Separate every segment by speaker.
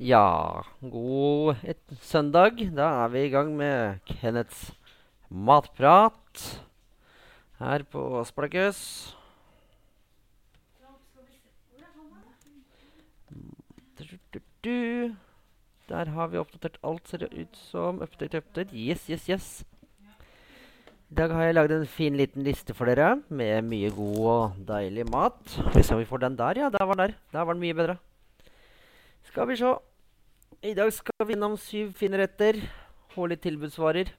Speaker 1: Ja, god søndag. Da er vi i gang med Kenneths matprat her på Sparkus. Der har vi oppdatert alt, ser det ut som. Update, update. Yes, yes, yes. I dag har jeg lagd en fin liten liste for dere med mye god og deilig mat. Skal vi se om vi får den der, ja. Der var den der. Der var den mye bedre. Skal vi se. I dag skal vi innom syv fine retter litt tilbudsvarer.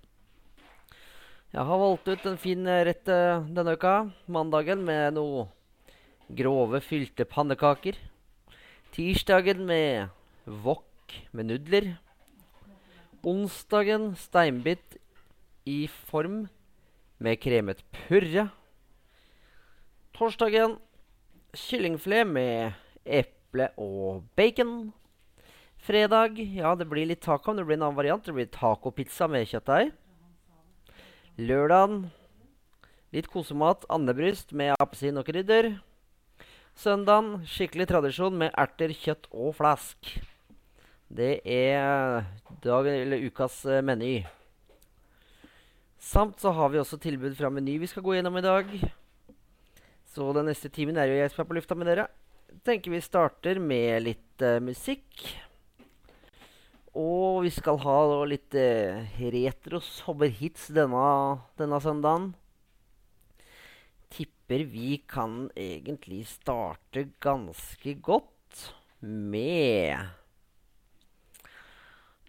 Speaker 1: Jeg har valgt ut en fin rett eh, denne uka, mandagen, med noe grove, fylte pannekaker. Tirsdagen med wok med nudler. Onsdagen steinbit i form med kremet purre. Torsdagen kyllingfilet med eple og bacon. Fredag ja, det blir litt taco, men det blir en annen variant. Det blir tacopizza med kjøttdeig. Lørdagen litt kosemat, andebryst med appelsin og krydder. Søndagen skikkelig tradisjon med erter, kjøtt og flask. Det er dag, eller ukas eh, meny. Samt så har vi også tilbud fra Meny vi skal gå gjennom i dag. Så den neste timen er jo jeg som er på lufta med dere. Tenker vi starter med litt uh, musikk. Og vi skal ha litt eh, retro sommerhits denne, denne søndagen. Tipper vi kan egentlig starte ganske godt med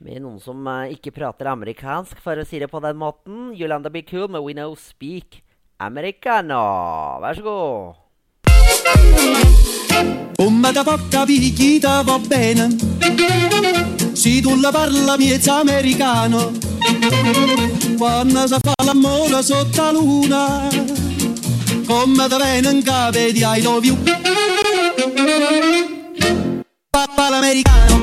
Speaker 1: Med noen som eh, ikke prater amerikansk, for å si det på den måten. Yolanda Be Cool med We Know Speak Americano. Vær så god.
Speaker 2: Come da porta picchita va bene Se tu la parla miezza americano. Quando si fa l'amore sotto la luna Come da bene in capo di I love you Papà l'americano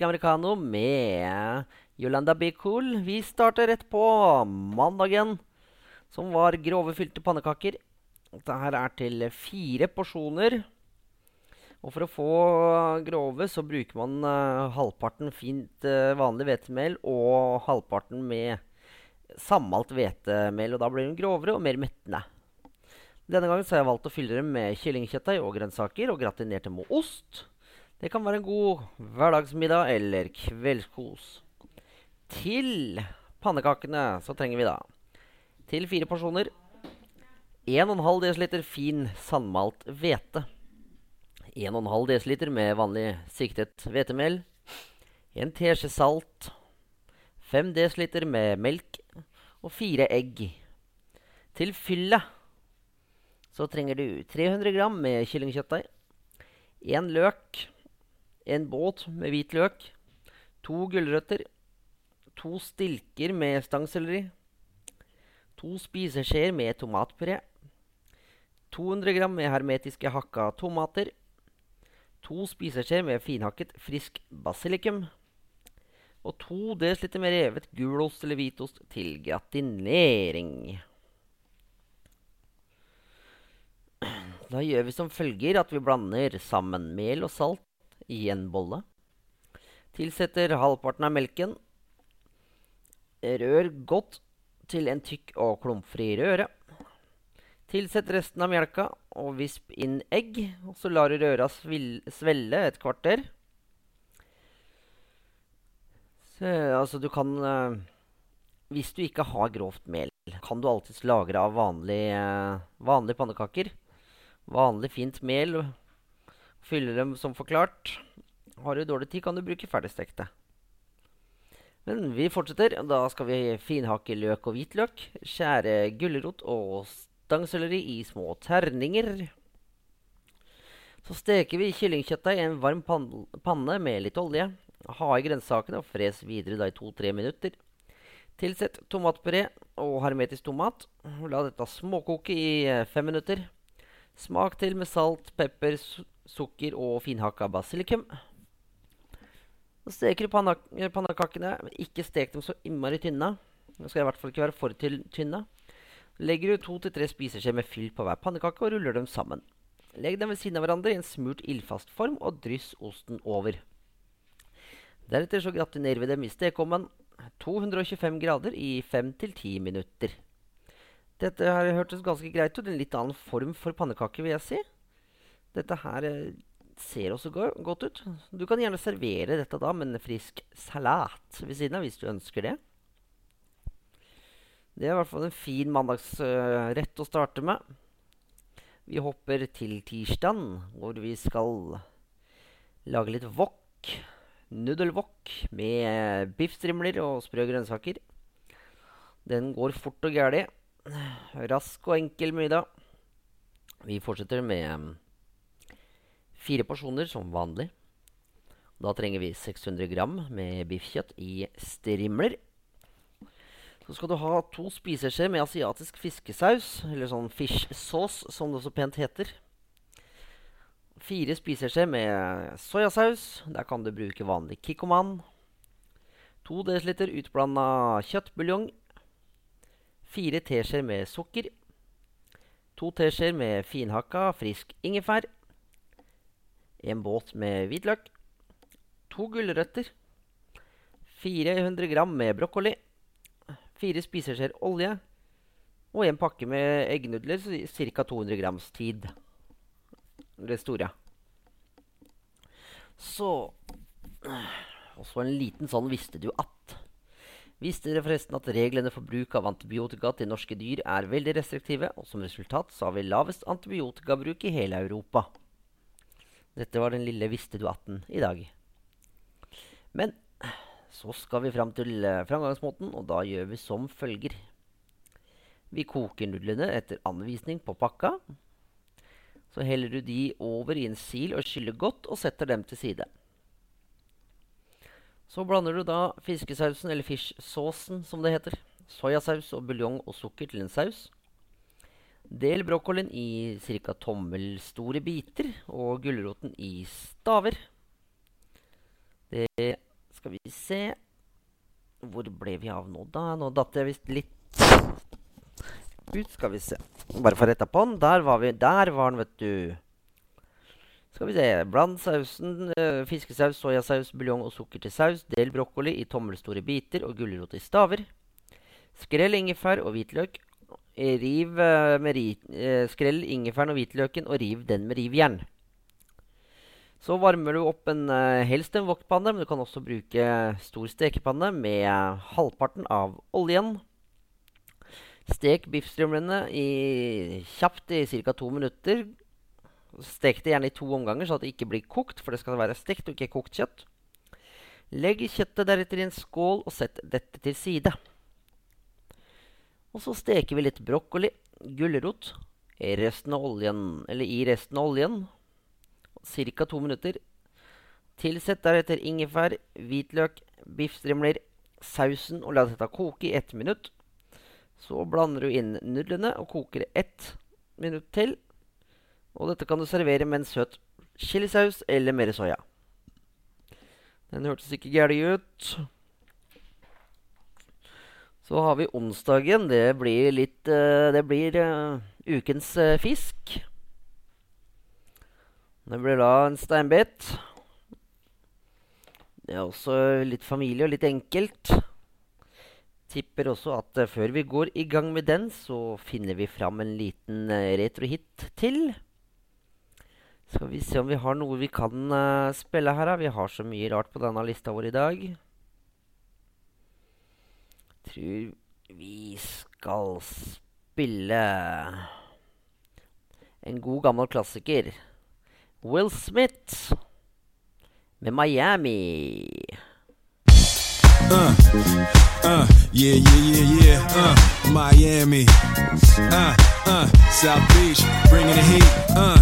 Speaker 1: Speak Americano med Yolanda Be Cool. Vi starter rett på mandagen, som var grove fylte pannekaker. Dette er til fire porsjoner. Og for å få grove så bruker man uh, halvparten fint uh, vanlig hvetemel og halvparten med sammalt hvetemel, og da blir den grovere og mer mettende. Denne gangen så har jeg valgt å fylle dem med kyllingkjøttdeig og grønnsaker og gratinerte med ost. Det kan være en god hverdagsmiddag eller kveldskos. Til pannekakene så trenger vi da til fire porsjoner 1,5 dl fin sandmalt hvete. 1,5 dl med vanlig siktet hvetemel. 1 teskje salt. 5 dl med melk og 4 egg. Til fyllet så trenger du 300 gram med kyllingkjøttdeig, 1 løk, en båt med hvit løk, to gulrøtter, to stilker med stangselleri, to spiseskjeer med tomatpuré, 200 gram med hermetiske hakka tomater, to spiseskjeer med finhakket frisk basilikum og to dl med revet gulost eller hvitost til gratinering. Da gjør vi som følger at vi blander sammen mel og salt i en bolle. Tilsetter halvparten av melken. Rør godt til en tykk og klumpfri røre. Tilsett resten av melka og visp inn egg. Og så lar du røra svelle et kvarter. Så, altså, du kan uh, Hvis du ikke har grovt mel, kan du alltids lagre av vanlige, uh, vanlige pannekaker. Vanlig fint mel. Fyller dem som forklart. Har du dårlig tid, kan du bruke ferdigstekte. Men vi fortsetter. Da skal vi finhakke løk og hvitløk. Skjære gulrot og stangselleri i små terninger. Så steker vi kyllingkjøttet i en varm panne med litt olje. Ha i grønnsakene og fres videre i to-tre minutter. Tilsett tomatpuré og hermetisk tomat. La dette småkoke i fem minutter. Smak til med salt, pepper, sukker og finhakka basilikum. Så steker du pannekakene. Ikke stek dem så innmari tynne. De skal i hvert fall ikke være for tynne. Legger du to til tre spiseskjeer med fyll på hver pannekake og ruller dem sammen. Legg dem ved siden av hverandre i en smurt ildfast form og dryss osten over. Deretter så gratinerer vi dem i stekeovnen 225 grader i 5-10 minutter. Dette her hørtes ganske greit ut. En litt annen form for pannekake, vil jeg si. Dette her eh, ser også go godt ut. Du kan gjerne servere dette da med en frisk salat ved siden av, hvis du ønsker det. Det er i hvert fall en fin mandagsrett uh, å starte med. Vi hopper til tirsdag, hvor vi skal lage litt wok. Nudelwok med biffstrimler og sprø grønnsaker. Den går fort og gæli. Rask og enkel middag. Vi fortsetter med fire porsjoner som vanlig. Da trenger vi 600 gram med biffkjøtt i strimler. Så skal du ha to spiseskjeer med asiatisk fiskesaus, eller sånn fish sauce, som det så pent heter. Fire spiseskjeer med soyasaus. Der kan du bruke vanlig kikkoman. To dl utblanda kjøttbuljong Fire teskjeer med sukker. To teskjeer med finhakka frisk ingefær. En båt med hvitløk. To gulrøtter. 400 gram med brokkoli. Fire spiseskjeer olje. Og en pakke med eggnudler, ca. 200 grams tid. Det store. Så Og så en liten sånn visste du at. Visste dere forresten at reglene for bruk av antibiotika til norske dyr er veldig restriktive, og som resultat så har vi lavest antibiotikabruk i hele Europa? Dette var den lille visste du 18 i dag. Men så skal vi fram til uh, framgangsmåten, og da gjør vi som følger. Vi koker nudlene etter anvisning på pakka. Så heller du de over i en sil og skyller godt, og setter dem til side. Så blander du da fiskesausen, eller fishsausen som det heter, soyasaus og buljong og sukker til en saus. Del brokkolien i ca. tommelstore biter og gulroten i staver. Det skal vi se Hvor ble vi av nå, da? Nå datt jeg visst litt ut. Skal vi se. Bare få retta på den. Der var vi. Der var den, vet du. Skal vi se. Bland sausen, øh, fiskesaus, soyasaus, buljong og sukker til saus. Del brokkoli i tommelstore biter og gulrot i staver. Skrell ingefær og hvitløk. Riv eh, med ri, eh, Skrell ingefæren og hvitløken og riv den med rivjern. Så varmer du opp en eh, helst en wokpanne, men du kan også bruke stor stekepanne med halvparten av oljen. Stek biffstrimlene kjapt i ca. to minutter. Stek det gjerne i to omganger, så det ikke blir kokt, for det skal være stekt og ikke kokt kjøtt. Legg kjøttet deretter i en skål og sett dette til side. Og så steker vi litt brokkoli, gulrot, i resten av oljen, eller i resten av oljen, ca. to minutter. Tilsett deretter ingefær, hvitløk, biffstrimler, sausen og la dette koke i ett minutt. Så blander du inn nudlene og koker ett minutt til. Og dette kan du servere med en søt chilisaus eller mer soya. Den hørtes ikke gæren ut. Så har vi onsdagen. Det blir litt eh, Det blir eh, ukens eh, fisk. Det blir da en steinbit. Det er også litt familie og litt enkelt. Tipper også at før vi går i gang med den, så finner vi fram en liten retrohit til. Skal vi se om vi har noe vi kan spille her, da. Vi har så mye rart på denne lista vår i dag. Tror vi skal spille en god gammel klassiker. Will Smith med Miami.
Speaker 3: Uh, uh, yeah, yeah, yeah, yeah. Uh, Miami. Uh, uh, South Beach, bringing the heat. Uh.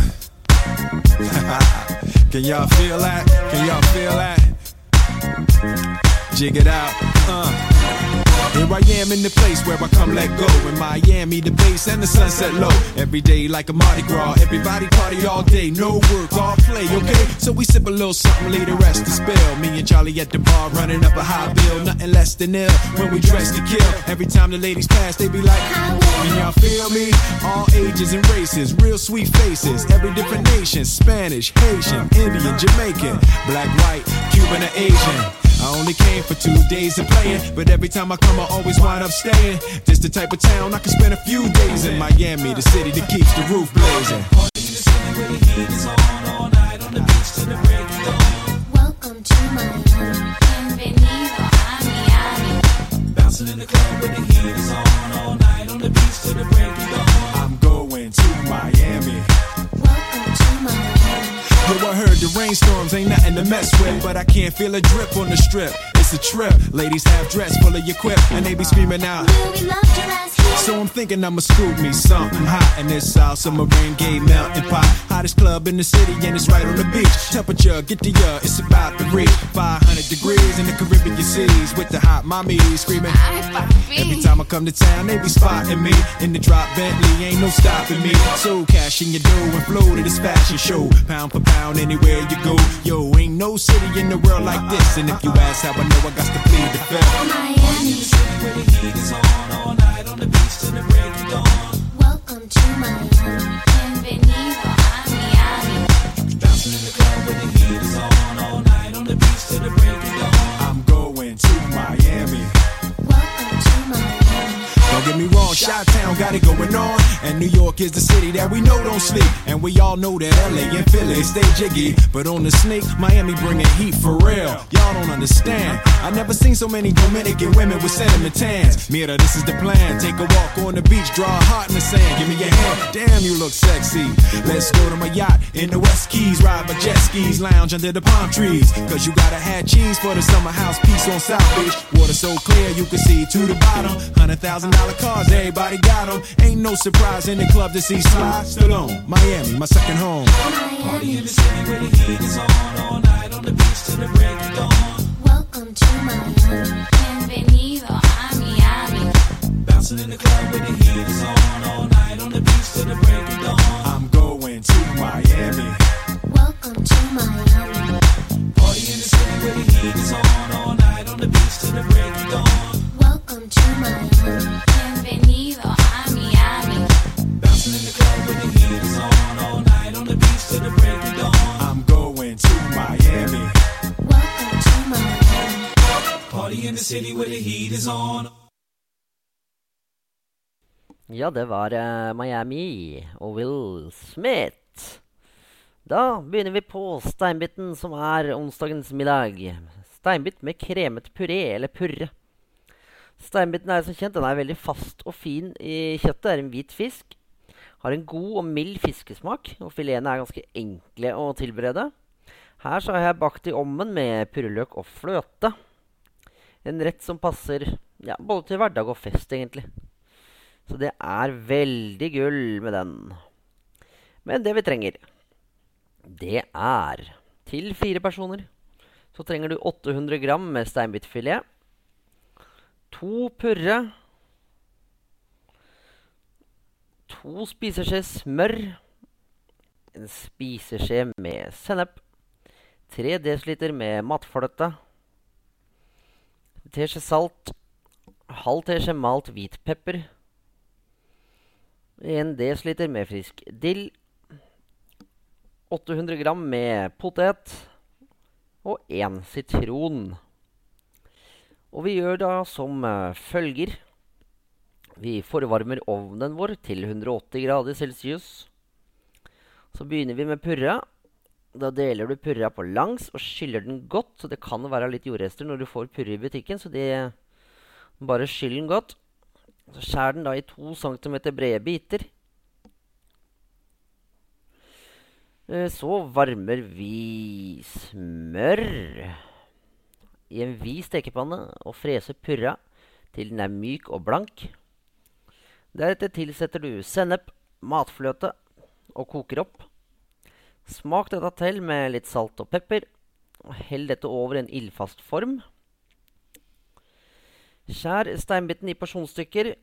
Speaker 3: Can y'all feel that? Can y'all feel that? Jig it out. Uh. Here I am in the place where I come let go. In Miami, the base and the sunset low. Every day like a Mardi Gras. Everybody party all day. No work, all play, okay? So we sip a little something, leave the rest to spill. Me and Charlie at the bar running up a high bill. Nothing less than ill when we dress to kill. Every time the ladies pass, they be like, Can y'all feel me? All ages and races, real sweet faces. Every different nation Spanish, Haitian, Indian, Jamaican, black, white, Cuban, or Asian. I only came for two days of playing, but every time I I always wind up staying. This the type of town I can spend a few days in Miami, the city that keeps the roof blazing.
Speaker 4: Welcome to Miami. Bienvenido a Miami.
Speaker 3: I'm going to Miami.
Speaker 4: Welcome to Miami.
Speaker 3: Yo, I heard the rainstorms ain't nothing to mess with, but I can't feel a drip on the strip. It's a trip. Ladies have dress full of your quip, and they be screaming out.
Speaker 4: Will we love your ass here?
Speaker 3: So I'm thinking I'ma scoop me something hot in this South Summer rain gay melting pot. Hottest club in the city and it's right on the beach. Temperature, get the uh, it's about to reach 500 degrees in the Caribbean seas with the hot mommy screaming. Every time I come to town, they be spotting me in the drop Bentley, ain't no stopping me. So cash in your dough and flow to this fashion show, pound for pound anywhere you go. Yo, ain't no city in the world like this. And if you ask how I know, I got to plead the fifth.
Speaker 4: Miami. Where the heat
Speaker 5: is on
Speaker 6: all night on the
Speaker 5: beach
Speaker 6: till
Speaker 5: the break of dawn.
Speaker 4: Welcome to Miami. Miami. In the
Speaker 5: club
Speaker 6: where the heat is on all night on the beach till the break of dawn.
Speaker 3: I'm going to Miami.
Speaker 4: Welcome to Miami.
Speaker 3: Don't get me wrong Chi Town got it going on. And New York is the city that we know don't sleep. And we all know that LA and Philly stay jiggy. But on the sneak, Miami bringing heat for real. Y'all don't understand. I never seen so many Dominican women with sentiment tans. Mira, this is the plan. Take a walk on the beach, draw a heart in the sand. Give me your hand. Damn, you look sexy. Let's go to my yacht in the West Keys. Ride my jet skis, lounge under the palm trees. Cause you gotta have cheese for the summer house piece on South Beach. Water so clear you can see to the bottom. Hundred thousand dollar cars, everybody got him. Ain't no surprise in the club to see Sly Stallone. Miami, my second home.
Speaker 4: Party in the city
Speaker 6: where the heat is on. All night on the beach till the break of dawn.
Speaker 4: Welcome to Miami. Bienvenido a Miami.
Speaker 6: Bouncing in the club where the heat is on. All night on the beach till the break of dawn.
Speaker 3: I'm going to Miami.
Speaker 4: Welcome to Miami. Party in the city where the
Speaker 3: heat is on. All night on the beach till the break of dawn.
Speaker 4: Welcome to Miami.
Speaker 7: In the city where the heat is on.
Speaker 1: Ja, det var uh, Miami og Will Smith. Da begynner vi på steinbiten, som er onsdagens middag. Steinbit med kremet puré, eller purre. Steinbiten er som kjent den er veldig fast og fin i kjøttet. Er en hvit fisk. Har en god og mild fiskesmak, og filetene er ganske enkle å tilberede. Her så har jeg bakt i ovnen med purreløk og fløte. En rett som passer ja, både til hverdag og fest, egentlig. Så det er veldig gull med den. Men det vi trenger, det er Til fire personer så trenger du 800 gram med steinbitfilet. To purre. To spiseskje smør. En spiseskje med sennep. 3 dl med matfløte. Teskje salt. Halv teskje malt hvitpepper. 1 dl med frisk dill. 800 gram med potet. Og én sitron. Og vi gjør da som eh, følger. Vi forvarmer ovnen vår til 180 grader celsius. Så begynner vi med purra. Da deler du purra på langs og skyller den godt. Så det kan være litt jordrester når du får purre i butikken, så det bare skyll den godt. Så skjær den da i to centimeter brede biter. Eh, Så varmer vi smør i en vid stekepanne og freser purra til den er myk og blank. Deretter tilsetter du sennep, matfløte og koker opp. Smak dette til med litt salt og pepper. og Hell dette over i en ildfast form. Skjær steinbiten i porsjonsstykker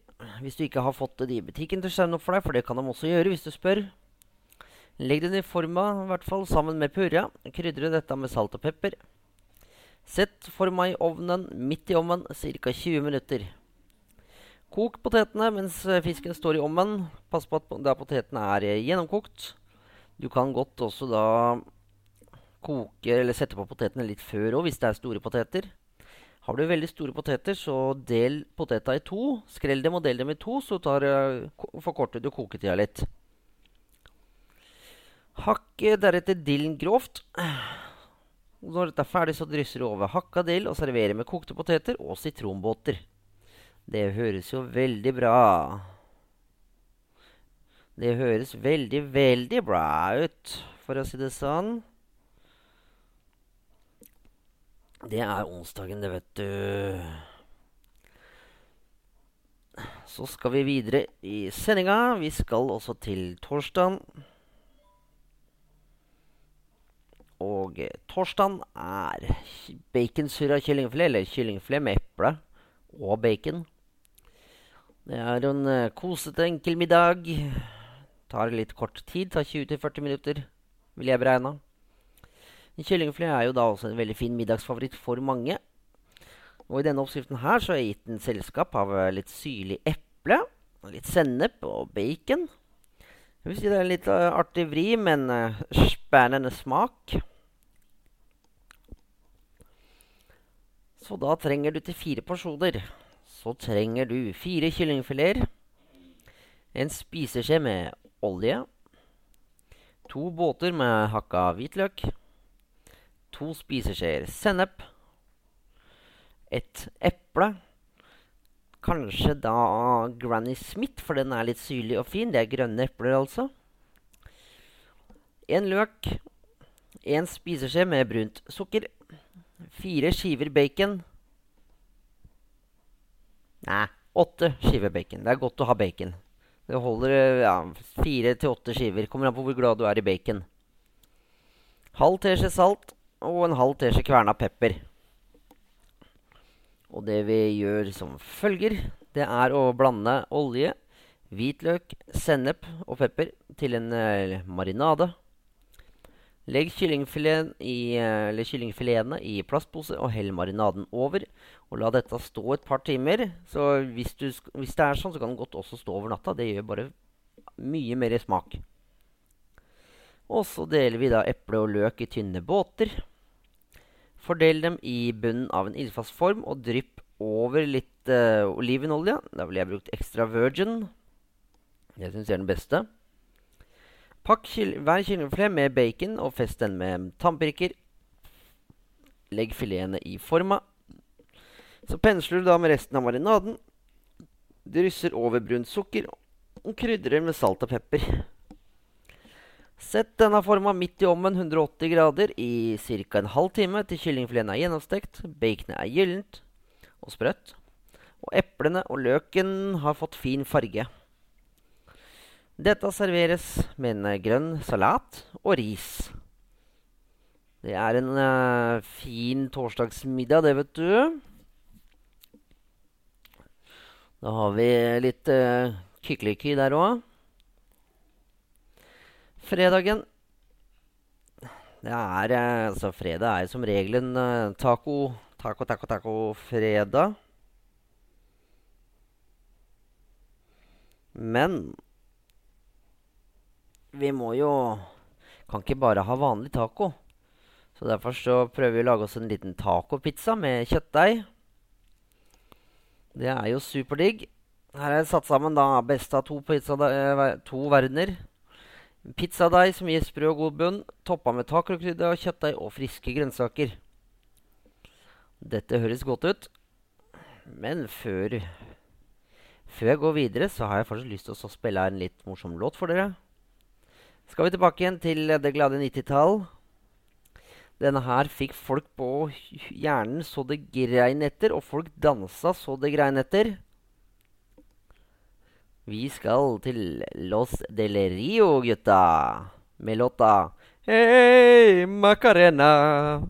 Speaker 1: hvis du ikke har fått det i butikken til å skjære opp for deg, for det kan de også gjøre hvis du spør. Legg den i forma, i hvert fall, sammen med purra. Krydre dette med salt og pepper. Sett forma i ovnen midt i ovnen ca. 20 minutter. Kok potetene mens fisken står i ovnen. Pass på at po- potetene er gjennomkokt. Du kan godt også da koke eller sette på potetene litt før òg, hvis det er store poteter. Har du veldig store poteter, så del poteta i to. Skrell dem og del dem i to, så tar, eh, forkorter du koketida litt. Hakk deretter dillen grovt. Når dette er ferdig, så drysser du over hakka dill og serverer med kokte poteter og sitronbåter. Det høres jo veldig bra Det høres veldig, veldig bra ut, for å si det sånn. Det er onsdagen, det, vet du. Så skal vi videre i sendinga. Vi skal også til torsdagen. Og eh, torsdagen er baconsurra kyllingfilet, eller kyllingfilet med eple og bacon. Det er en eh, kosete, enkel middag. Tar litt kort tid, tar 20-40 minutter, vil jeg beregne. Kyllingfilet er jo da også en veldig fin middagsfavoritt for mange. Og i denne oppskriften her så er jeg gitt en selskap av eh, litt syrlig eple, litt sennep og bacon. Jeg vil si det er en litt eh, artig vri, men eh, spennende smak. Så da trenger du til fire porsjoner. Så trenger du fire kyllingfileter, en spiseskje med olje, to båter med hakka hvitløk, to spiseskjeer sennep, et eple, kanskje da Granny Smith, for den er litt syrlig og fin. Det er grønne epler, altså. En løk, en spiseskje med brunt sukker, fire skiver bacon. Nei, åtte skiver bacon. Det er godt å ha bacon. Det holder eh, ja, fire til åtte skiver. Kommer an på hvor glad du er i bacon. Halv teskje salt og en halv teskje kverna pepper. Og det vi gjør som følger, det er å blande olje, hvitløk, sennep og pepper til en eh, marinade. Legg kyllingfileten i, eh, eller kyllingfiletene i plastpose og hell marinaden over. Og la dette stå et par timer. Så hvis, du, hvis det er sånn, så kan den godt også stå over natta. Det gjør bare mye mer smak. Og så deler vi da eple og løk i tynne båter. Fordel dem i bunnen av en ildfast form og drypp over litt uh, olivenolje. Da ville jeg brukt extra virgin.
Speaker 5: Det syns jeg er den beste. Pakk hver kyllingfilet med bacon og fest den med tannpirker. Legg filetene i forma. Så pensler du da med resten av marinaden. Drysser over brunt sukker og krydrer med salt og pepper. Sett denne forma midt i ovnen 180 grader i ca. en halv time til kyllingfileten er gjennomstekt, baconet er gyllent og sprøtt, og eplene og løken har fått fin farge. Dette serveres med en eh, grønn salat og ris. Det er en uh, fin torsdagsmiddag, det, vet du. Da har vi litt uh, kykkeliky der òg. Fredagen Det er uh, Altså, fredag er som regel en uh, taco, taco, taco, taco-fredag. Men vi må jo Kan ikke bare ha vanlig taco. Så derfor så prøver vi å lage oss en liten tacopizza med kjøttdeig. Det er jo superdigg. Her har jeg satt sammen da beste av to, eh, to verdener. Pizzadeig som gir sprø og god bunn, toppa med tacokrydder, kjøttdeig og friske grønnsaker. Dette høres godt ut, men før Før jeg går videre, så har jeg faktisk lyst til å spille en litt morsom låt for dere. Skal vi tilbake igjen til det glade 90-tall. Denne her fikk folk på hjernen så det grein etter, og folk dansa så det grein etter. Vi skal til Los del Rio, gutta. Med låta Hei, Macarena.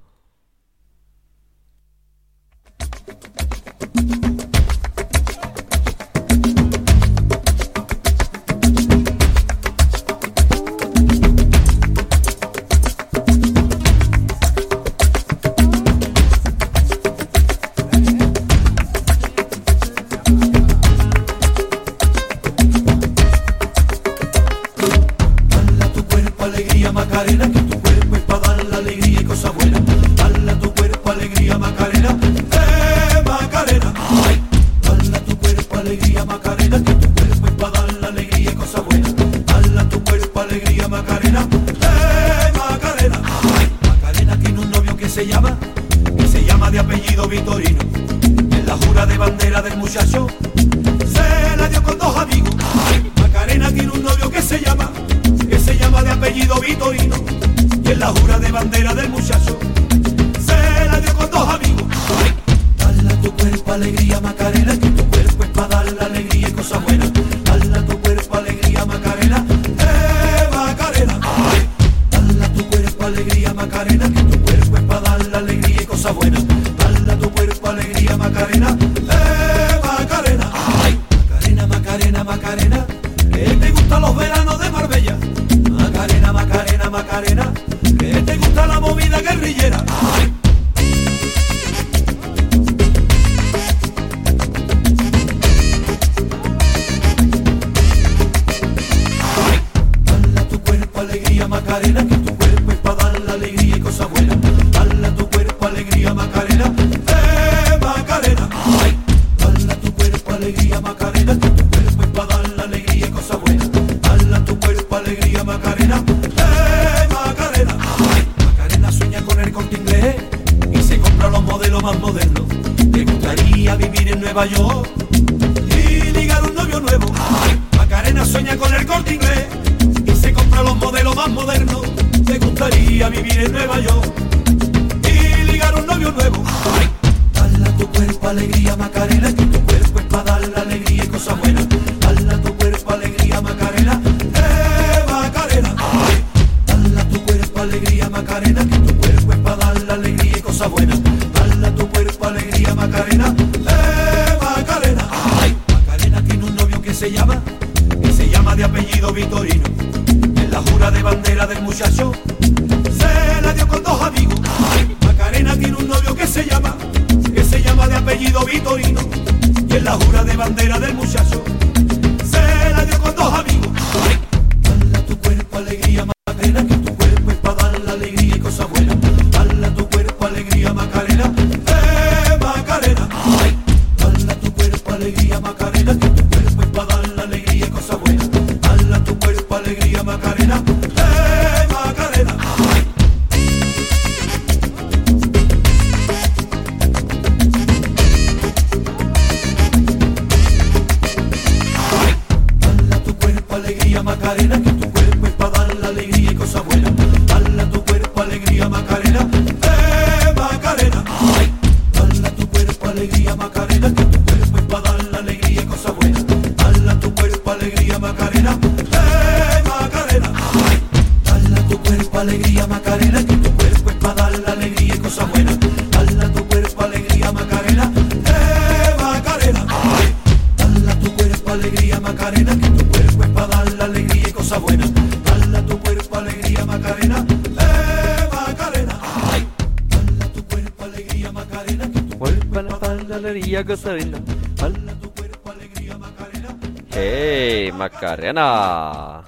Speaker 8: Macarena.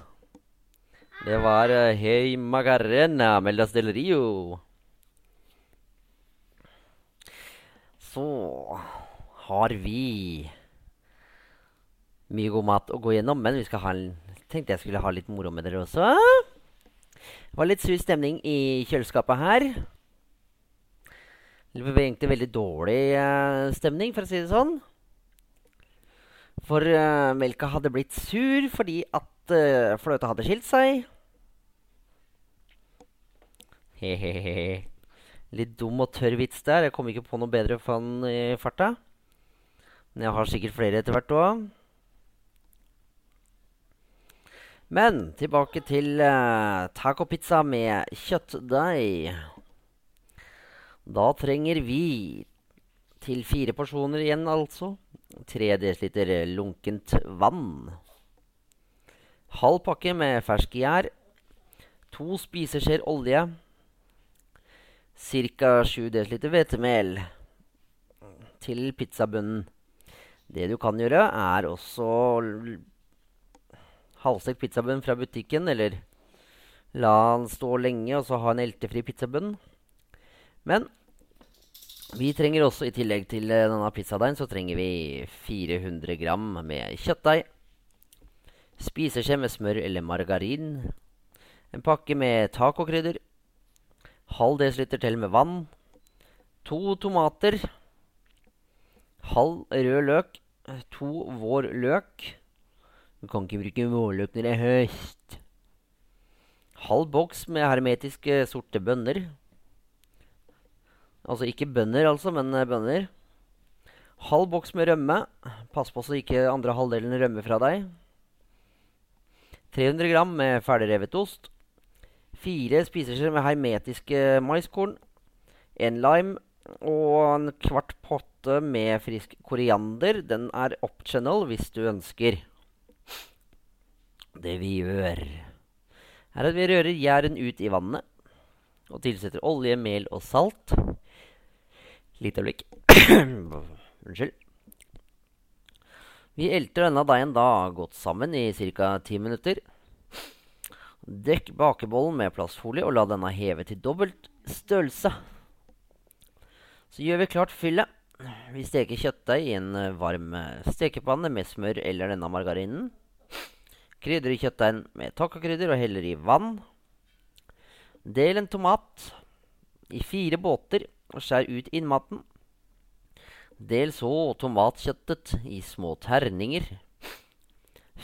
Speaker 1: Det var eh, Hei Macarena med Las Del Rio. Så har vi mye god mat å gå gjennom, men vi skal ha en, tenkte jeg skulle ha litt moro med dere også. Det var litt sur stemning i kjøleskapet her. Det var egentlig veldig dårlig eh, stemning, for å si det sånn. For uh, melka hadde blitt sur fordi at uh, fløta hadde skilt seg. Hehehe. Litt dum og tørr vits der. Jeg kom ikke på noe bedre han i farta. Men jeg har sikkert flere etter hvert òg. Men tilbake til uh, tacopizza med kjøttdeig. Da trenger vi til fire porsjoner igjen, altså. 3 dl lunkent vann. Halv pakke med fersk gjær. To spiseskjeer olje. Ca. 7 dl hvetemel til pizzabunnen. Det du kan gjøre, er også halvstekt pizzabunn fra butikken, eller la den stå lenge og så ha en eltefri pizzabunn. Men vi trenger også, i tillegg til eh, denne pizzadeigen, så trenger vi 400 gram med kjøttdeig. Spiseskje med smør eller margarin. En pakke med tacokrydder. Halv desiliter til med vann. To tomater. Halv rød løk. To vår løk. Du kan ikke bruke vårløk når det er høst. Halv boks med hermetiske sorte bønner. Altså ikke bønner, altså, men bønder. bønner. Halv boks med rømme. Pass på så ikke andre halvdelen rømmer fra deg. 300 gram med ferdigrevet ost. Fire spiseskjeer med hermetiske maiskorn. En lime og en kvart potte med frisk koriander. Den er optional hvis du ønsker. Det vi gjør, er at vi rører gjæren ut i vannet. Og tilsetter olje, mel og salt. Lite øyeblikk. Unnskyld. Vi elter denne deigen da godt sammen i ca. ti minutter. Dekk bakebollen med plastfolie og la denne heve til dobbelt størrelse. Så gjør vi klart fyllet. Vi steker kjøttdeig i en eh, varm eh, stekepanne med smør eller denne margarinen. Krydrer kjøttdeigen med tacokrydder og heller i vann. Del en tomat i fire båter og skjær ut innmaten. Del så tomatkjøttet i små terninger.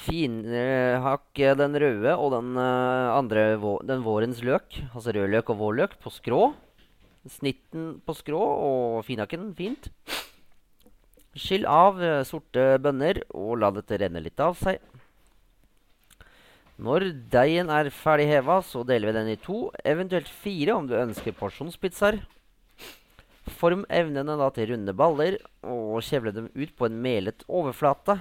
Speaker 1: Finhakk den røde og den eh, andre den vårens løk, altså rødløk og vårløk, på skrå. Snitten på skrå og finhakken fint. Skyll av eh, sorte bønner og la dette renne litt av seg. Når deigen er ferdig heva, så deler vi den i to, eventuelt fire om du ønsker porsjonspizzaer. Form evnene da til runde baller, og kjevle dem ut på en melet overflate.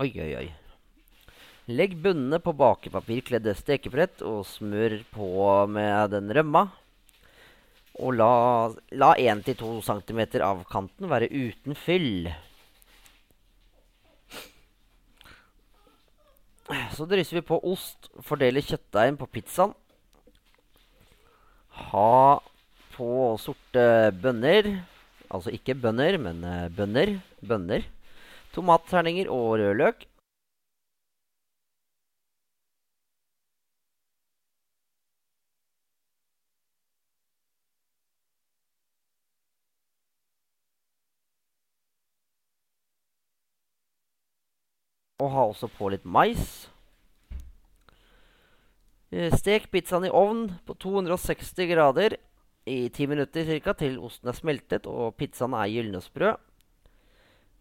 Speaker 1: Oi, oi, oi. Legg bunnene på bakepapirkledde stekebrett og smør på med den rømma. Og la, la 1-2 cm av kanten være uten fyll. Så drysser vi på ost, fordeler kjøttdeigen på pizzaen. Ha på sorte bønner. Altså ikke bønner, men eh, bønner. Bønner. Tomatterninger og rødløk. Og ha også på litt mais. Eh, Stek pizzaen i ovn på 260 grader i ti minutter cirka, til osten er smeltet og pizzaen er gylnesprø.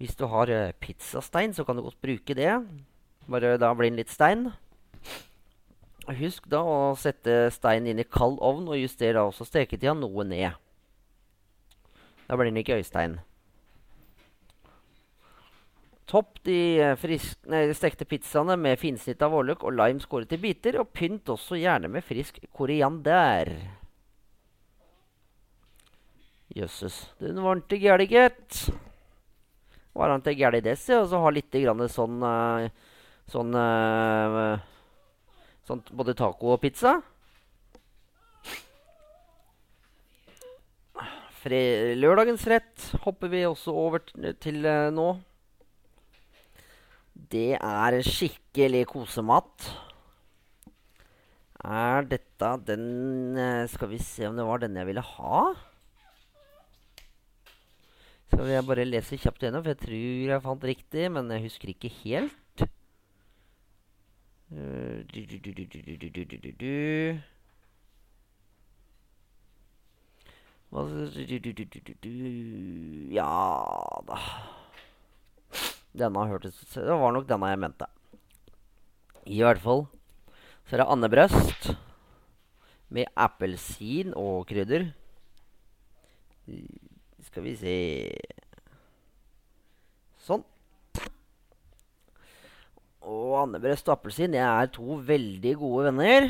Speaker 1: Hvis du har uh, pizzastein, så kan du godt bruke det. Bare da blir den litt stein. Husk da å sette steinen inn i kald ovn, og juster da også steketida noe ned. Da blir den ikke øystein. Topp de eh, frisk, nei, stekte pizzaene med finsnitt av vårløk og lime skåret i biter, og pynt også gjerne med frisk koriander. Jøsses. Den var ikke gæren, gitt. Var han til gæren det, se, og så ha litt grann sånn eh, Sånn Sånn både taco og pizza. Fre lørdagens rett hopper vi også over til eh, nå. Det er skikkelig kosemat. Er dette den Skal vi se om det var den jeg ville ha? Så jeg bare lese kjapt gjennom, for jeg tror jeg fant riktig, men jeg husker ikke helt. Uh, du, du, du, du, du, du, du, du, du. ja da Denne hørtes ut Det var nok denne jeg mente. I hvert fall. Så er det andebrøst med appelsin og krydder. Skal vi se Sånn. Og andebrøst og appelsin det er to veldig gode venner.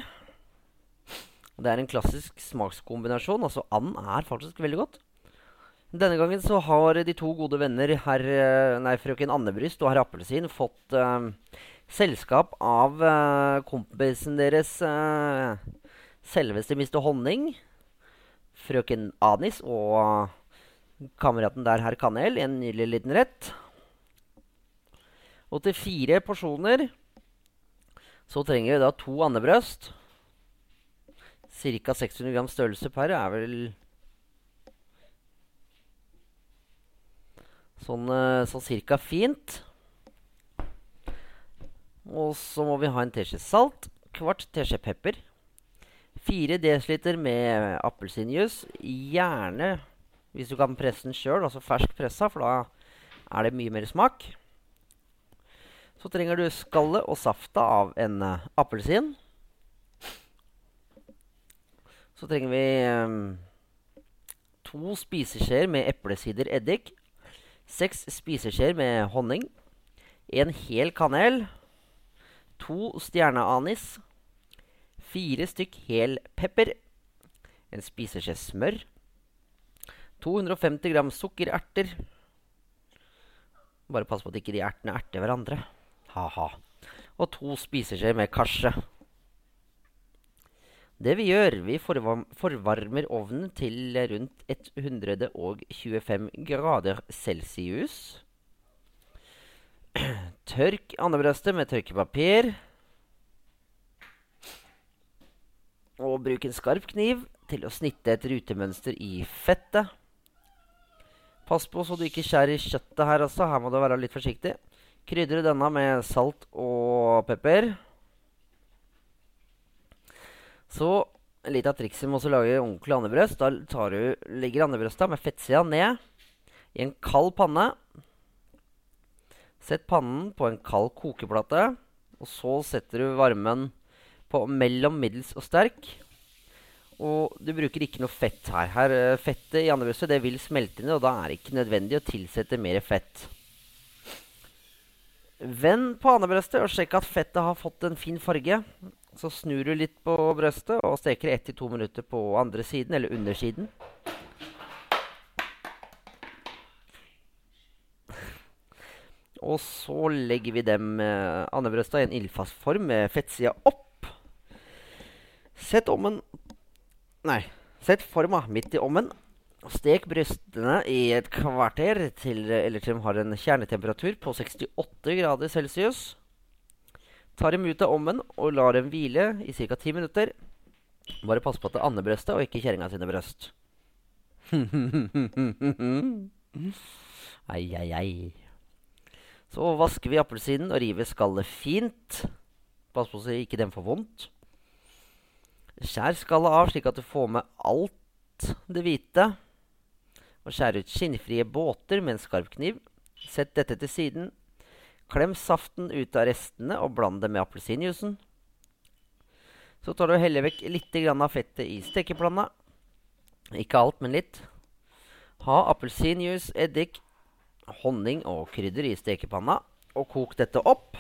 Speaker 1: Det er en klassisk smakskombinasjon. Altså and er faktisk veldig godt. Denne gangen så har de to gode venner herr eh, Nei, frøken Andebryst og herr Appelsin fått uh, selskap av uh, kompisen deres uh, selveste Mr. Honning. Frøken Anis og kameraten der herr Kanel i en nydelig liten rett. Og til fire porsjoner så trenger vi da to andebrøst. Ca. 600 gram størrelse per er vel sånn, eh, sånn cirka fint. Og så må vi ha en teskje salt, kvart teskje pepper. 4 dl med appelsinjuice. Gjerne hvis du kan presse den sjøl, altså fersk pressa, for da er det mye mer smak. Så trenger du skallet og safta av en uh, appelsin. Så trenger vi um, to spiseskjeer med eplesider eddik. Seks spiseskjeer med honning. En hel kanel. To stjerneanis. Fire stykk hel pepper. En spiseskje smør. 250 gram sukkererter. Bare pass på at ikke de ertene erter hverandre. Ha-ha. Og to spiseskjeer med karse. Det vi gjør, vi forvarmer ovnen til rundt 125 grader celsius. Tørk andebrøstet med tørkepapir. Og bruk en skarp kniv til å snitte et rutemønster i fettet. Pass på så du ikke skjærer kjøttet her også. Her må du være litt forsiktig. Krydre denne med salt og pepper. Så litt av trikset med å lage ordentlig andebrøst. Da du, legger andebrøsta med fettsida ned i en kald panne. Sett pannen på en kald kokeplate. Og så setter du varmen på mellom middels og sterk. Og du bruker ikke noe fett her. her eh, fettet i andebrøstet det vil smelte ned, og da er det ikke nødvendig å tilsette mer fett. Vend på andebrøstet og sjekk at fettet har fått en fin farge. Så snur du litt på brøstet og steker 1-2 minutter på andre siden, eller undersiden. Og så legger vi dem eh, andebrøsta i en ildfast form med fettsida opp. Sett ommen Nei, sett forma midt i ommen. Stek brystene i et kvarter til, eller til de har en kjernetemperatur på 68 grader celsius. Tar dem ut av ommen og lar dem hvile i ca. 10 minutter. Bare pass på at det er andebrøstet og ikke kjerringa sine brøst. ai, ai, ai. Så vasker vi appelsinen og river skallet fint. Pass på så ikke den får vondt. Skjær skallet av slik at du får med alt det hvite. Og skjær ut skinnfrie båter med en skarp kniv. Sett dette til siden. Klem saften ut av restene og bland det med appelsinjuicen. Så tar du og heller vekk litt av fettet i stekepanna. Ikke alt, men litt. Ha appelsinjuice, eddik, honning og krydder i stekepanna. Og kok dette opp.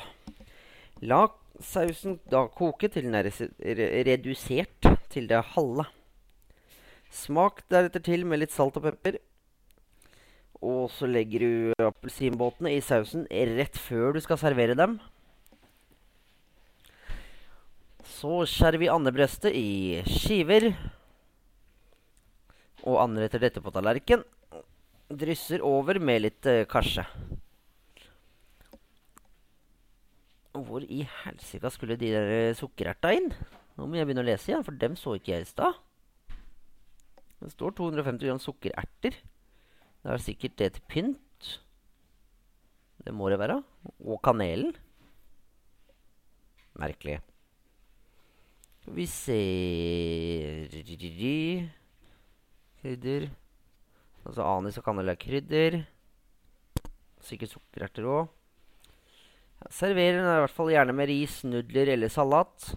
Speaker 1: La sausen da koke til den er redusert til det halve. Smak deretter til med litt salt og pepper. Og så legger du appelsinbåtene i sausen rett før du skal servere dem. Så skjærer vi andebrøstet i skiver. Og anretter dette på tallerken. Drysser over med litt eh, karse. Hvor i helsika skulle de der eh, sukkererta inn? Nå må jeg begynne å lese igjen, for dem så ikke jeg i stad. Det står 250 gram sukkererter. Det er sikkert det til pynt. Det må det være. Og kanelen. Merkelig. Vi se Krydder. Altså anis og kanel er krydder. Sikkert sukkererter òg. Ja, server den i hvert fall gjerne med ris, nudler eller salat.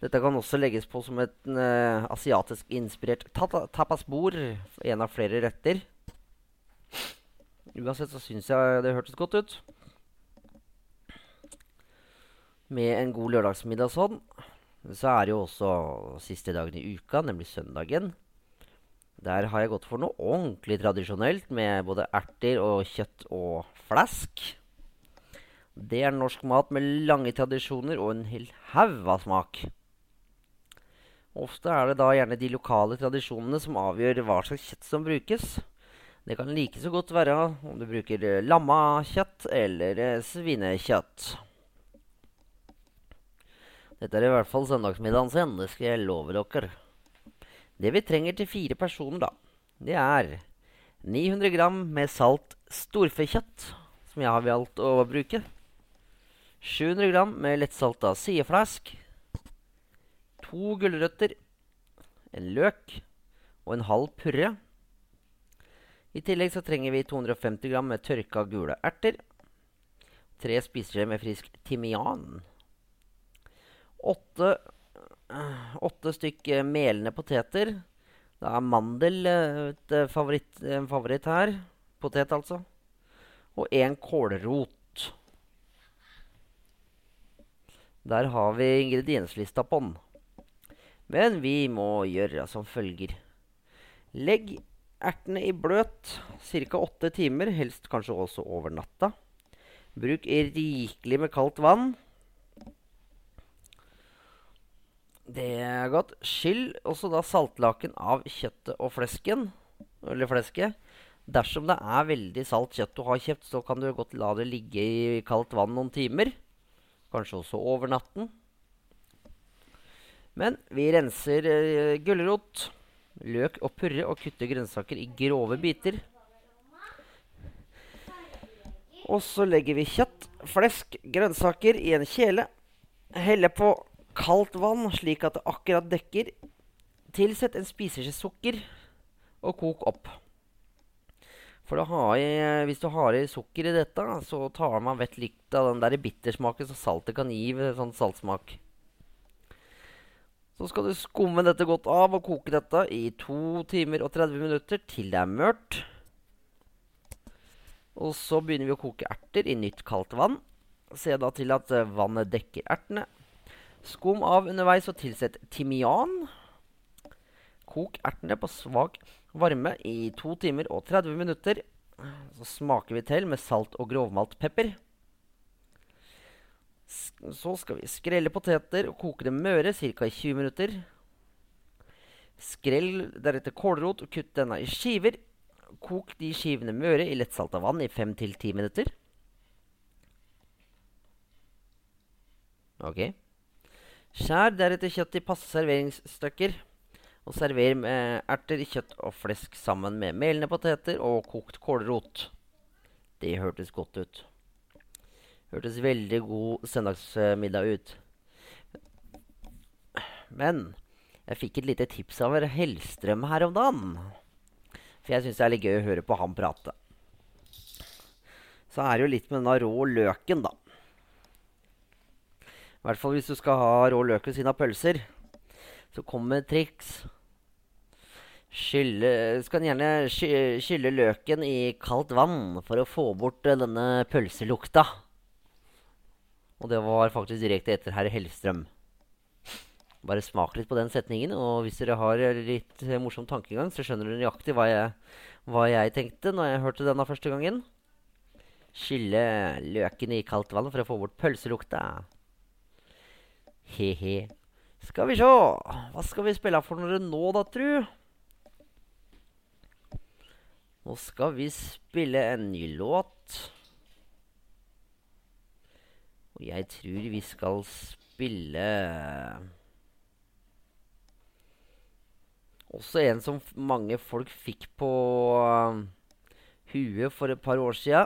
Speaker 1: Dette kan også legges på som et uh, asiatisk inspirert tapasbord. En av flere retter. Uansett så syns jeg det hørtes godt ut. Med en god lørdagsmiddag sånn. Så er det jo også siste dagen i uka, nemlig søndagen. Der har jeg gått for noe ordentlig tradisjonelt med både erter og kjøtt og flesk. Det er norsk mat med lange tradisjoner og en hel haug av smak. Ofte er det da gjerne de lokale tradisjonene som avgjør hva slags kjøtt som brukes. Det kan like så godt være om du bruker eh, lammekjøtt eller eh, svinekjøtt. Dette er i hvert fall søndagsmiddagen sin, det skal jeg love dere. Det vi trenger til fire personer, da, det er 900 gram med salt storfekjøtt, som jeg har valgt å bruke. 700 gram med lettsalta sieflesk. To gulrøtter. En løk. Og en halv purre. I tillegg så trenger vi 250 gram med tørka gule erter. Tre spiseskjeer med frisk timian. Åtte, øh, åtte stykk eh, melende poteter. Da er mandel eh, eh, favoritt, en favoritt her. Potet, altså. Og én kålrot. Der har vi ingredienslista på den. Men vi må gjøre som følger. Legg ertene i bløt ca. åtte timer, helst kanskje også over natta. Bruk rikelig med kaldt vann. Det er godt. Skyll også da saltlaken av kjøttet og flesken. Eller flesket. Dersom det er veldig salt kjøtt du har kjøpt, så kan du godt la det ligge i kaldt vann noen timer. Kanskje også over natten. Men vi renser eh, gulrot, løk og purre og kutter grønnsaker i grove biter. Og så legger vi kjøtt, flesk, grønnsaker i en kjele. Helle på kaldt vann slik at det akkurat dekker. Tilsett en spiseskje sukker og kok opp. For i, hvis du har i sukker i dette, så tar man vekk litt av den der bittersmaken som saltet kan gi sånn saltsmak. Så skal du skumme dette godt av og koke dette i 2 timer og 30 minutter til det er mørt. Og så begynner vi å koke erter i nytt kaldt vann. Se da til at eh, vannet dekker ertene. Skum av underveis og tilsett timian. Kok ertene på svak varme i 2 timer og 30 minutter. Så smaker vi til med salt og grovmalt pepper. Så skal vi skrelle poteter og koke dem møre ca. i 20 minutter. Skrell deretter kålrot og kutt denne i skiver. Kok de skivene møre i lettsalta vann i 5-10 minutter. Ok. Skjær deretter kjøtt i passe serveringsstykker. Og server med erter, kjøtt og flesk sammen med melende poteter og kokt kålrot. Det hørtes godt ut. Hørtes veldig god søndagsmiddag ut. Men jeg fikk et lite tips av Hellstrøm her om dagen. For jeg syns det er litt gøy å høre på han prate. Så er det jo litt med denne rå løken, da. I hvert fall hvis du skal ha rå løk ved siden av pølser. Så kommer med triks. Skylle, skal gjerne sky, skylle løken i kaldt vann for å få bort eh, denne pølselukta. Og det var faktisk direkte etter herr Hellstrøm. Bare smak litt på den setningen, og hvis dere har litt eh, morsom tankegang, så skjønner dere nøyaktig hva jeg, hva jeg tenkte når jeg hørte denne første gangen. Skylle løken i kaldt vann for å få bort pølselukta. He-he. Skal vi sjå. Hva skal vi spille for noe nå, da, tru? Nå skal vi spille en ny låt. Og jeg tror vi skal spille Også en som mange folk fikk på uh, huet for et par år sia.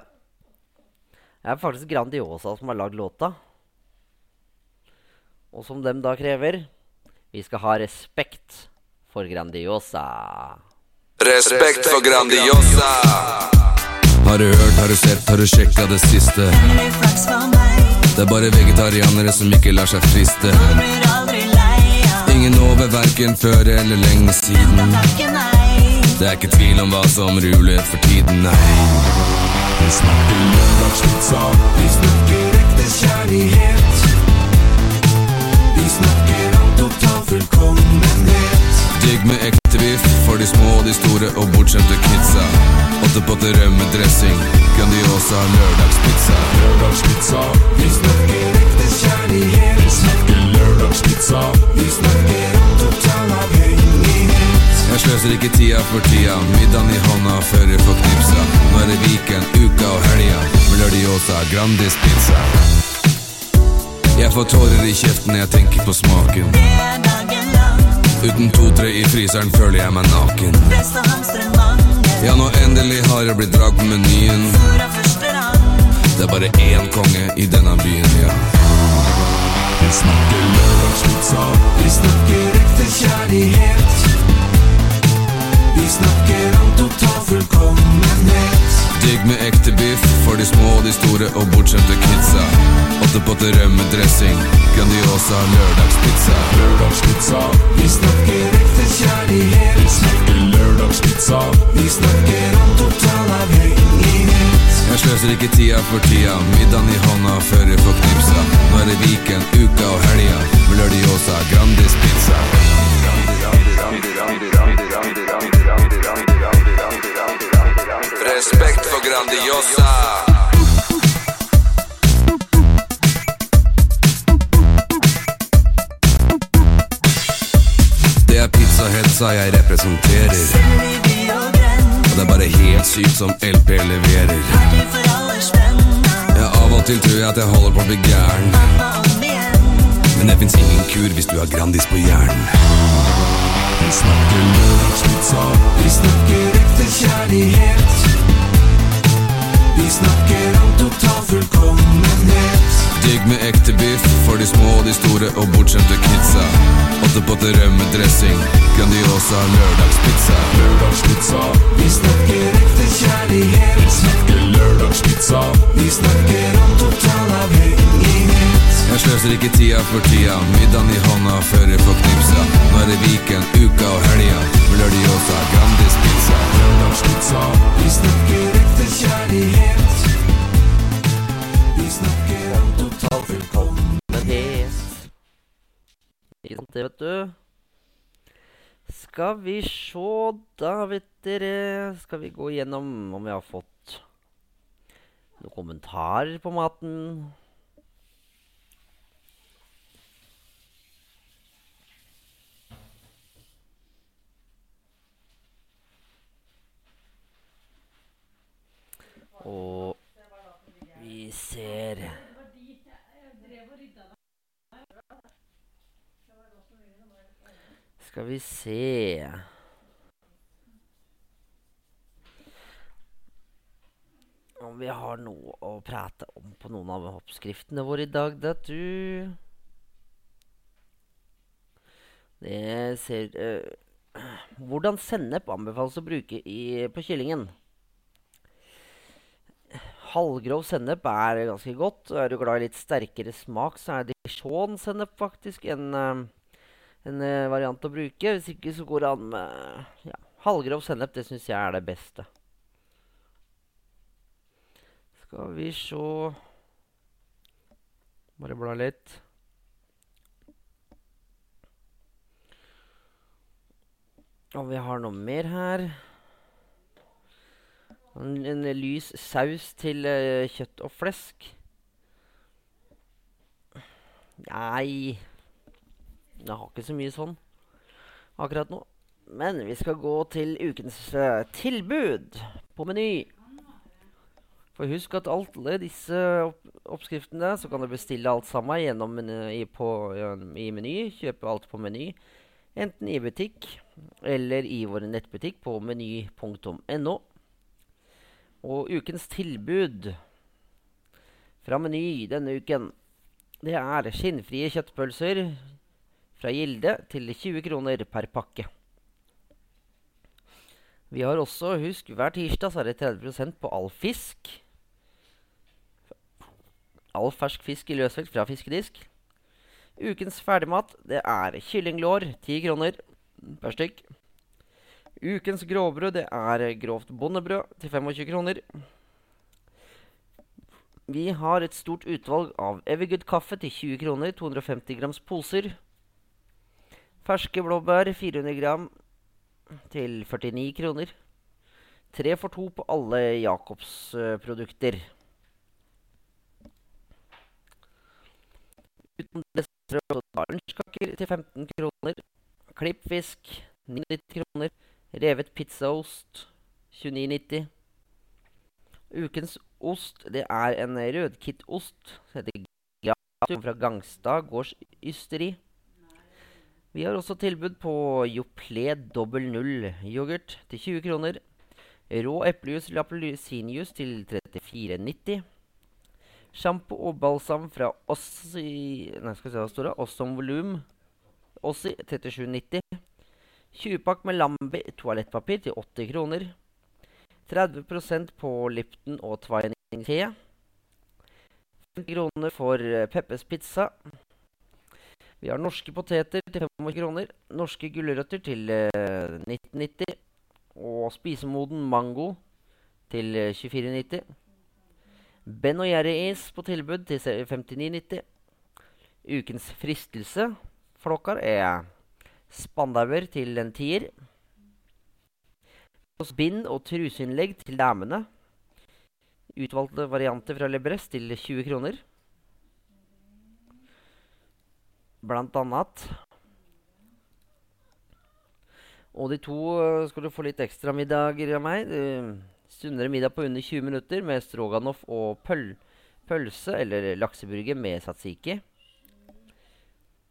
Speaker 1: Det er faktisk Grandiosa som har lagd låta. Og som dem da krever Vi skal ha respekt for Grandiosa.
Speaker 9: Respekt for Grandiosa.
Speaker 10: Har du hørt, har du sett, har du sjekka det siste? Det er bare vegetarianere som ikke lar seg friste. Ingen over verken før eller lenge siden. Det er ikke tvil om hva som ruler for tiden, nei.
Speaker 11: Vi snakker lørdagspizza, vi snakker ekte kjærlighet. Vi snakker om total fullkommenhet.
Speaker 10: Digg med ekte biff for de små og de store og bortskjemte kidsa. Åtte potter rømmedressing, Grandiosa lørdagspizza.
Speaker 11: Lørdagspizza, vi snakker ekte kjærlighet. Vi snakker lørdagspizza, vi snakker om total avhengighet.
Speaker 10: Jeg sløser ikke tida for tida, middagen i hånda før jeg får knipsa. Nå er det weekend, uka og helga, med Lørdiosa Grandis pizza. Jeg får tårer i kjeften når jeg tenker på smaken. Uten to-tre i fryseren føler jeg meg naken. Ja, nå endelig har jeg blitt drag på menyen. Det er bare én konge i denne byen, ja.
Speaker 11: Vi snakker lørdagspizza, vi snakker ekte kjærlighet. Vi snakker om total fullkommenhet.
Speaker 10: Digg med ekte biff for de små og de store og bortskjemte kidsa. Åtte potter rømmedressing, Grandiosa lørdagspizza.
Speaker 11: Lørdagspizza, vi snakker ekte kjærlighet. Vi snakker lørdagspizza, vi snakker om total avhengighet.
Speaker 10: Jeg sløser ikke tida for tida, middagen i hånda før jeg får knipsa. Nå er det weekend, uka og helga, med Lørdiosa Grandis pizza.
Speaker 9: Respekt for Grandiosa.
Speaker 10: Pizzahetsa jeg representerer. Og det er bare helt sykt som LP leverer. Ja, av og til tror jeg at jeg holder på å bli gæren. Men det fins ingen kur hvis du har Grandis på hjernen.
Speaker 11: Vi snakker lørdagspizza, vi snakker ekte kjærlighet. Vi snakker om total fullkommenhet.
Speaker 10: Digg med ekte biff for de små og de store og bortskjemte kidsa. Åtte potter rømmedressing, Grandiosa lørdagspizza.
Speaker 11: Lørdagspizza, vi snakker ekte kjærlighet. Vi snakker lørdagspizza, vi snakker om total avhengighet.
Speaker 10: Jeg sløser ikke tida for tida, middagen i hånda før jeg får knipsa. Nå er det weekend, uka og helga, Lørdiosa Grandis pizza.
Speaker 11: Lørdagspizza, vi snakker ekte kjærlighet. Vi snakker om total fullkommenhet.
Speaker 1: Men het Ikke sant det, vet du. Skal vi sjå, da, vet dere Skal vi gå igjennom om vi har fått noen kommentarer på maten. Og vi ser Skal vi se om vi har noe å prate om på noen av oppskriftene våre i dag, da, du. Det ser øh. Hvordan sennep anbefales å bruke i, på kyllingen? Halvgrov sennep er ganske godt. Er du glad i litt sterkere smak, så er dijon-sennep faktisk en, eh, en eh, variant å bruke. Hvis ikke så går det an med ja, halvgrov sennep. Det syns jeg er det beste. Skal vi sjå Bare bla litt. Og vi har noe mer her. En, en lys saus til uh, kjøtt og flesk. Nei Jeg har ikke så mye sånn akkurat nå. Men vi skal gå til ukens uh, tilbud på Meny. For husk at alle disse opp oppskriftene så kan du bestille alt sammen gjennom meny, på, i Meny. Kjøpe alt på Meny. Enten i butikk eller i vår nettbutikk på meny.no. Og ukens tilbud fra Meny denne uken, det er skinnfrie kjøttpølser fra Gilde til 20 kroner per pakke. Vi har også, husk, hver tirsdag så er det 30% på all fisk. All fersk fisk i løsvekt fra fiskedisk. Ukens ferdigmat det er kyllinglår, 10 kroner per stykk. Ukens grovbrød det er grovt bondebrød til 25 kroner. Vi har et stort utvalg av Evergood kaffe til 20 kroner, 250 grams poser. Ferske blåbær 400 gram til 49 kroner. Tre for to på alle Jacobs eh, produkter. Uten dessert og lunsjkaker til 15 kroner. Klippfisk 90 kroner. Revet pizzaost 29,90. Ukens ost det er en rødkittost heter Glatum fra Gangstad gårds ysteri. Vi har også tilbud på Joplé dobbel null yoghurt til 20 kroner. Rå eplejus eller appelsinjuice til 34,90. Sjampo og balsam fra Ossi Nei, skal vi se hva står det. Ossom volum. Ossi 37,90. 20-pakk med Lambi toalettpapir til 80 kroner. 30% på Lipton og Twining te. 50 kroner for eh, Peppes pizza. Vi har norske poteter til 25 kroner. Norske gulrøtter til eh, 1990. Og spisemoden mango til eh, 24,90. Ben og Jerry-is på tilbud til 59,90. Ukens fristelse flokkar er spandauer til en tier. Bind og truseinnlegg til damene. Utvalgte varianter fra Lebrest til 20 kroner. Blant annet. Og de to øh, skal du få litt ekstra middager av meg. Sunnere middag på under 20 minutter med stroganoff og pøl pølse eller lakseburger med satsiki.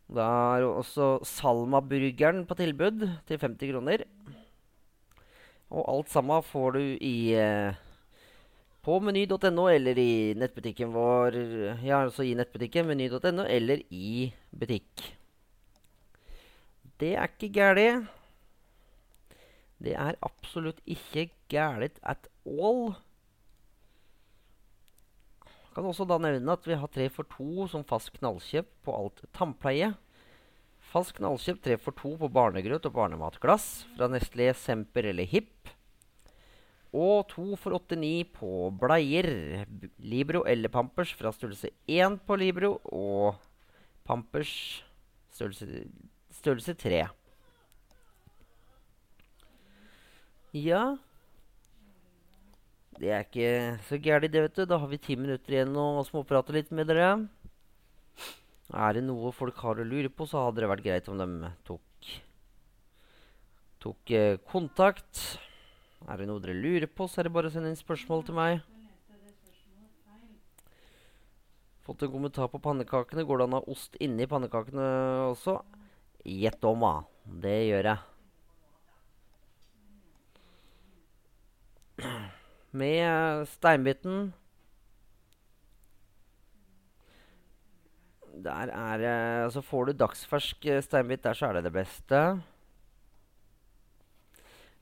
Speaker 1: Da er også Salma-burgeren på tilbud til 50 kroner. Og alt sammen får du i eh, på meny.no eller i nettbutikken vår Ja, altså i nettbutikken meny.no eller i butikk. Det er ikke gæli. Det er absolutt ikke gæli at all. Kan også da nevne at vi har tre for to som fast knallkjøp på alt tannpleie. Fast knallkjøp tre for to på barnegrøt og barnematglass fra Nestlé, Semper eller Hipp. Og to for 89 på bleier, Libro eller Pampers fra størrelse 1 på Libro og Pampers størrelse, størrelse 3. Ja Det er ikke så gærent, det, vet du. Da har vi ti minutter igjen å småprate litt med dere. Er det noe folk har å lure på, så hadde det vært greit om de tok Tok eh, kontakt. Er det noe dere lurer på, så er det bare å sende inn spørsmål til meg. Fått en kommentar på pannekakene. Går det an å ha ost inni pannekakene også? Gjett om, da. Det gjør jeg. Med steinbiten. Der er Altså, får du dagsfersk eh, steinbit der, så er det det beste.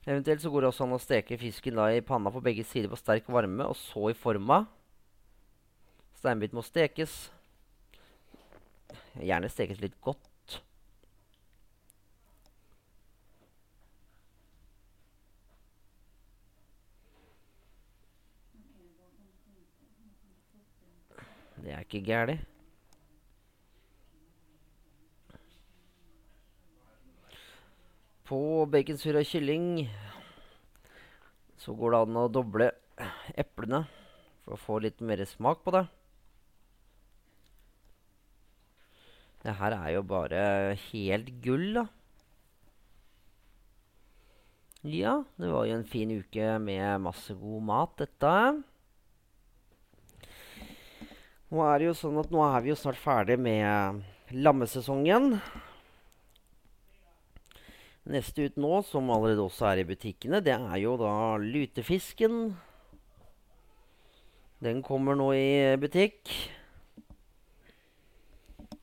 Speaker 1: Eventuelt så går det også an å steke fisken da i panna på begge sider på sterk varme, og så i forma. Steinbit må stekes. Gjerne stekes litt godt. Det er ikke gærent. På baconsura kylling så går det an å doble eplene for å få litt mer smak på det. Det her er jo bare helt gull, da. Ja, det var jo en fin uke med masse god mat, dette. Nå er det jo sånn at nå er vi jo snart ferdig med lammesesongen. Neste ut nå, som allerede også er i butikkene, det er jo da lutefisken. Den kommer nå i butikk.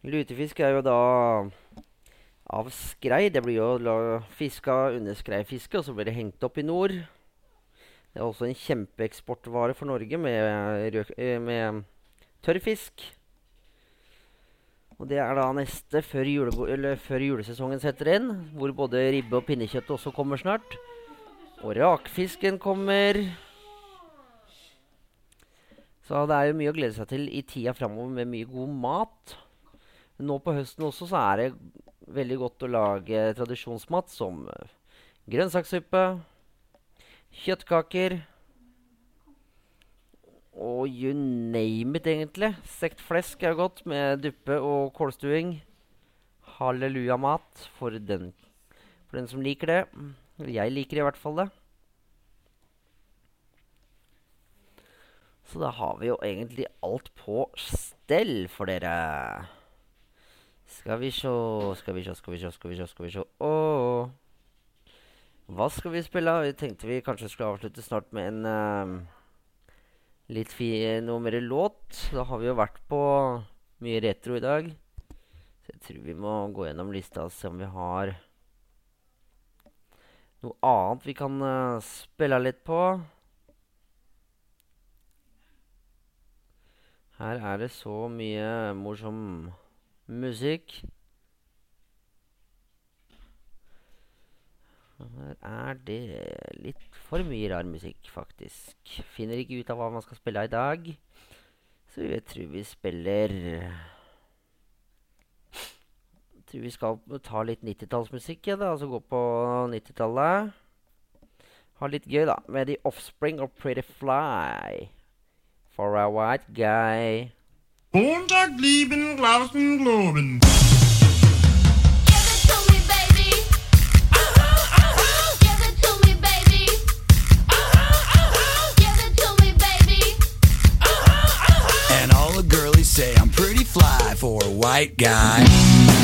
Speaker 1: Lutefisk er jo da av skrei. Det blir jo fiska under skreifiske, og så blir det hengt opp i nord. Det er også en kjempeeksportvare for Norge med, eh, med tørrfisk. Og det er da neste før, eller før julesesongen setter inn, hvor både ribbe og pinnekjøtt også kommer snart. Og rakfisken kommer. Så det er jo mye å glede seg til i tida framover med mye god mat. Nå på høsten også så er det veldig godt å lage tradisjonsmat som grønnsakssuppe, kjøttkaker og you name it, egentlig. Stekt flesk er godt med duppe og kålstuing. Halleluja-mat for den, for den som liker det. Jeg liker i hvert fall det. Så da har vi jo egentlig alt på stell for dere. Skal vi sjå, skal vi sjå, skal vi sjå, skal vi sjå, skal vi sjå. Hva skal vi spille? Jeg tenkte vi kanskje skulle avslutte snart med en eh, litt noe mer låt. Da har vi jo vært på mye retro i dag. Så jeg tror vi må gå gjennom lista og se om vi har noe annet vi kan uh, spille litt på. Her er det så mye morsom musikk. Her er det litt for mye rar musikk, faktisk. Finner ikke ut av hva man skal spille av i dag. Så jeg tror vi spiller Jeg tror vi skal ta litt 90-tallsmusikk, ja, da. Altså gå på 90-tallet. Ha litt gøy, da, med The Offspring og Pretty Fly. For a white guy.
Speaker 12: Montag lieben Glauben globen.
Speaker 6: For a white guy.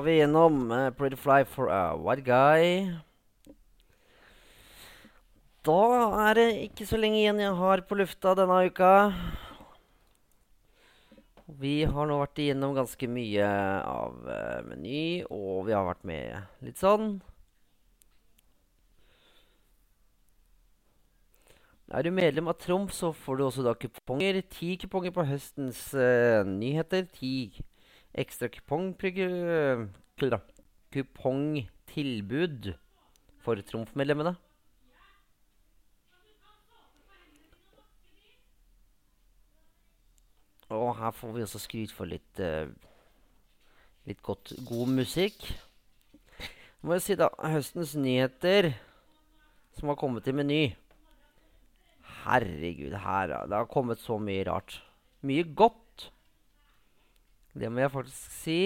Speaker 1: Vet vi gjennom. Uh, Pretty Fly for a White Guy. Da er det ikke så lenge igjen jeg har på lufta denne uka. Vi har nå vært igjennom ganske mye av uh, Meny, og vi har vært med litt sånn. Er du medlem av Trumf, så får du også da kuponger. Ti kuponger på høstens uh, nyheter. Ti ekstra da. kupongtilbud for Trumf-medlemmene. Og her får vi også skryt for litt uh, litt godt, god musikk. Må jeg si da, høstens nyheter som har kommet i Meny. Herregud, her, det har kommet så mye rart. Mye godt. Det må jeg faktisk si.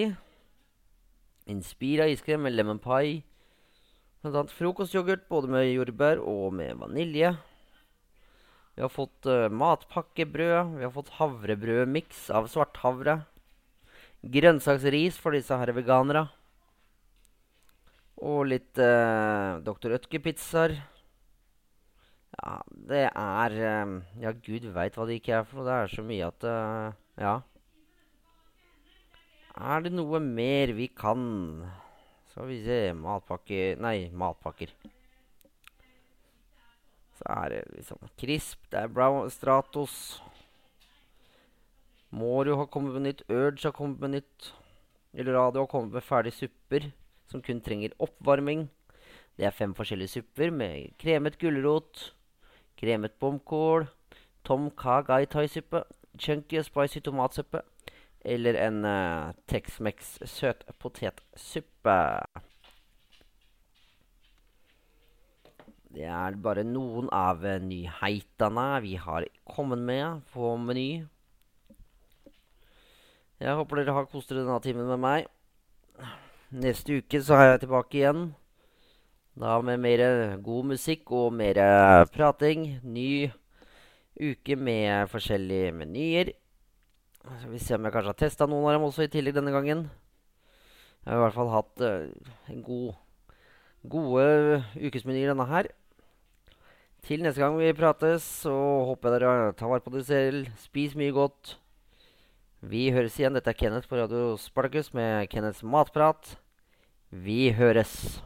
Speaker 1: Inspira iskrem med lemon pie. Blant annet frokostyoghurt både med jordbær og med vanilje. Vi har fått uh, matpakkebrød. Vi har fått havrebrødmiks av svarthavre. Grønnsaksris for disse her veganere. Og litt uh, Dr. Ødke-pizzaer. Ja, det er uh, Ja, gud veit hva det ikke er for noe. Det er så mye at eh, Ja. Er det noe mer vi kan? Skal vi se Matpakker Nei, matpakker. Så er det liksom Crisp, det er Brown Stratos. Morio har kommet med nytt. Urge har kommet med nytt. Radio har kommet med ferdige supper som kun trenger oppvarming. Det er fem forskjellige supper med kremet gulrot, kremet bomkål, tom ka gai thai-suppe, chunky og spicy tomatsuppe eller en uh, Tex-Mex søtpotetsuppe. Det er bare noen av eh, nyheitene vi har kommet med på Meny. Jeg håper dere har kost dere denne timen med meg. Neste uke så er jeg tilbake igjen. Da med mer god musikk og mer prating. Ny uke med forskjellige menyer. Skal vi se om jeg kanskje har testa noen av dem også i tillegg denne gangen. Jeg har i hvert fall hatt uh, god, gode ukesmenyer denne her. Til neste gang vi prates, så håper jeg dere tar vare på dere selv. Spis mye godt. Vi høres igjen. Dette er Kenneth på Radio Spartacus med Kenneths matprat. Vi høres.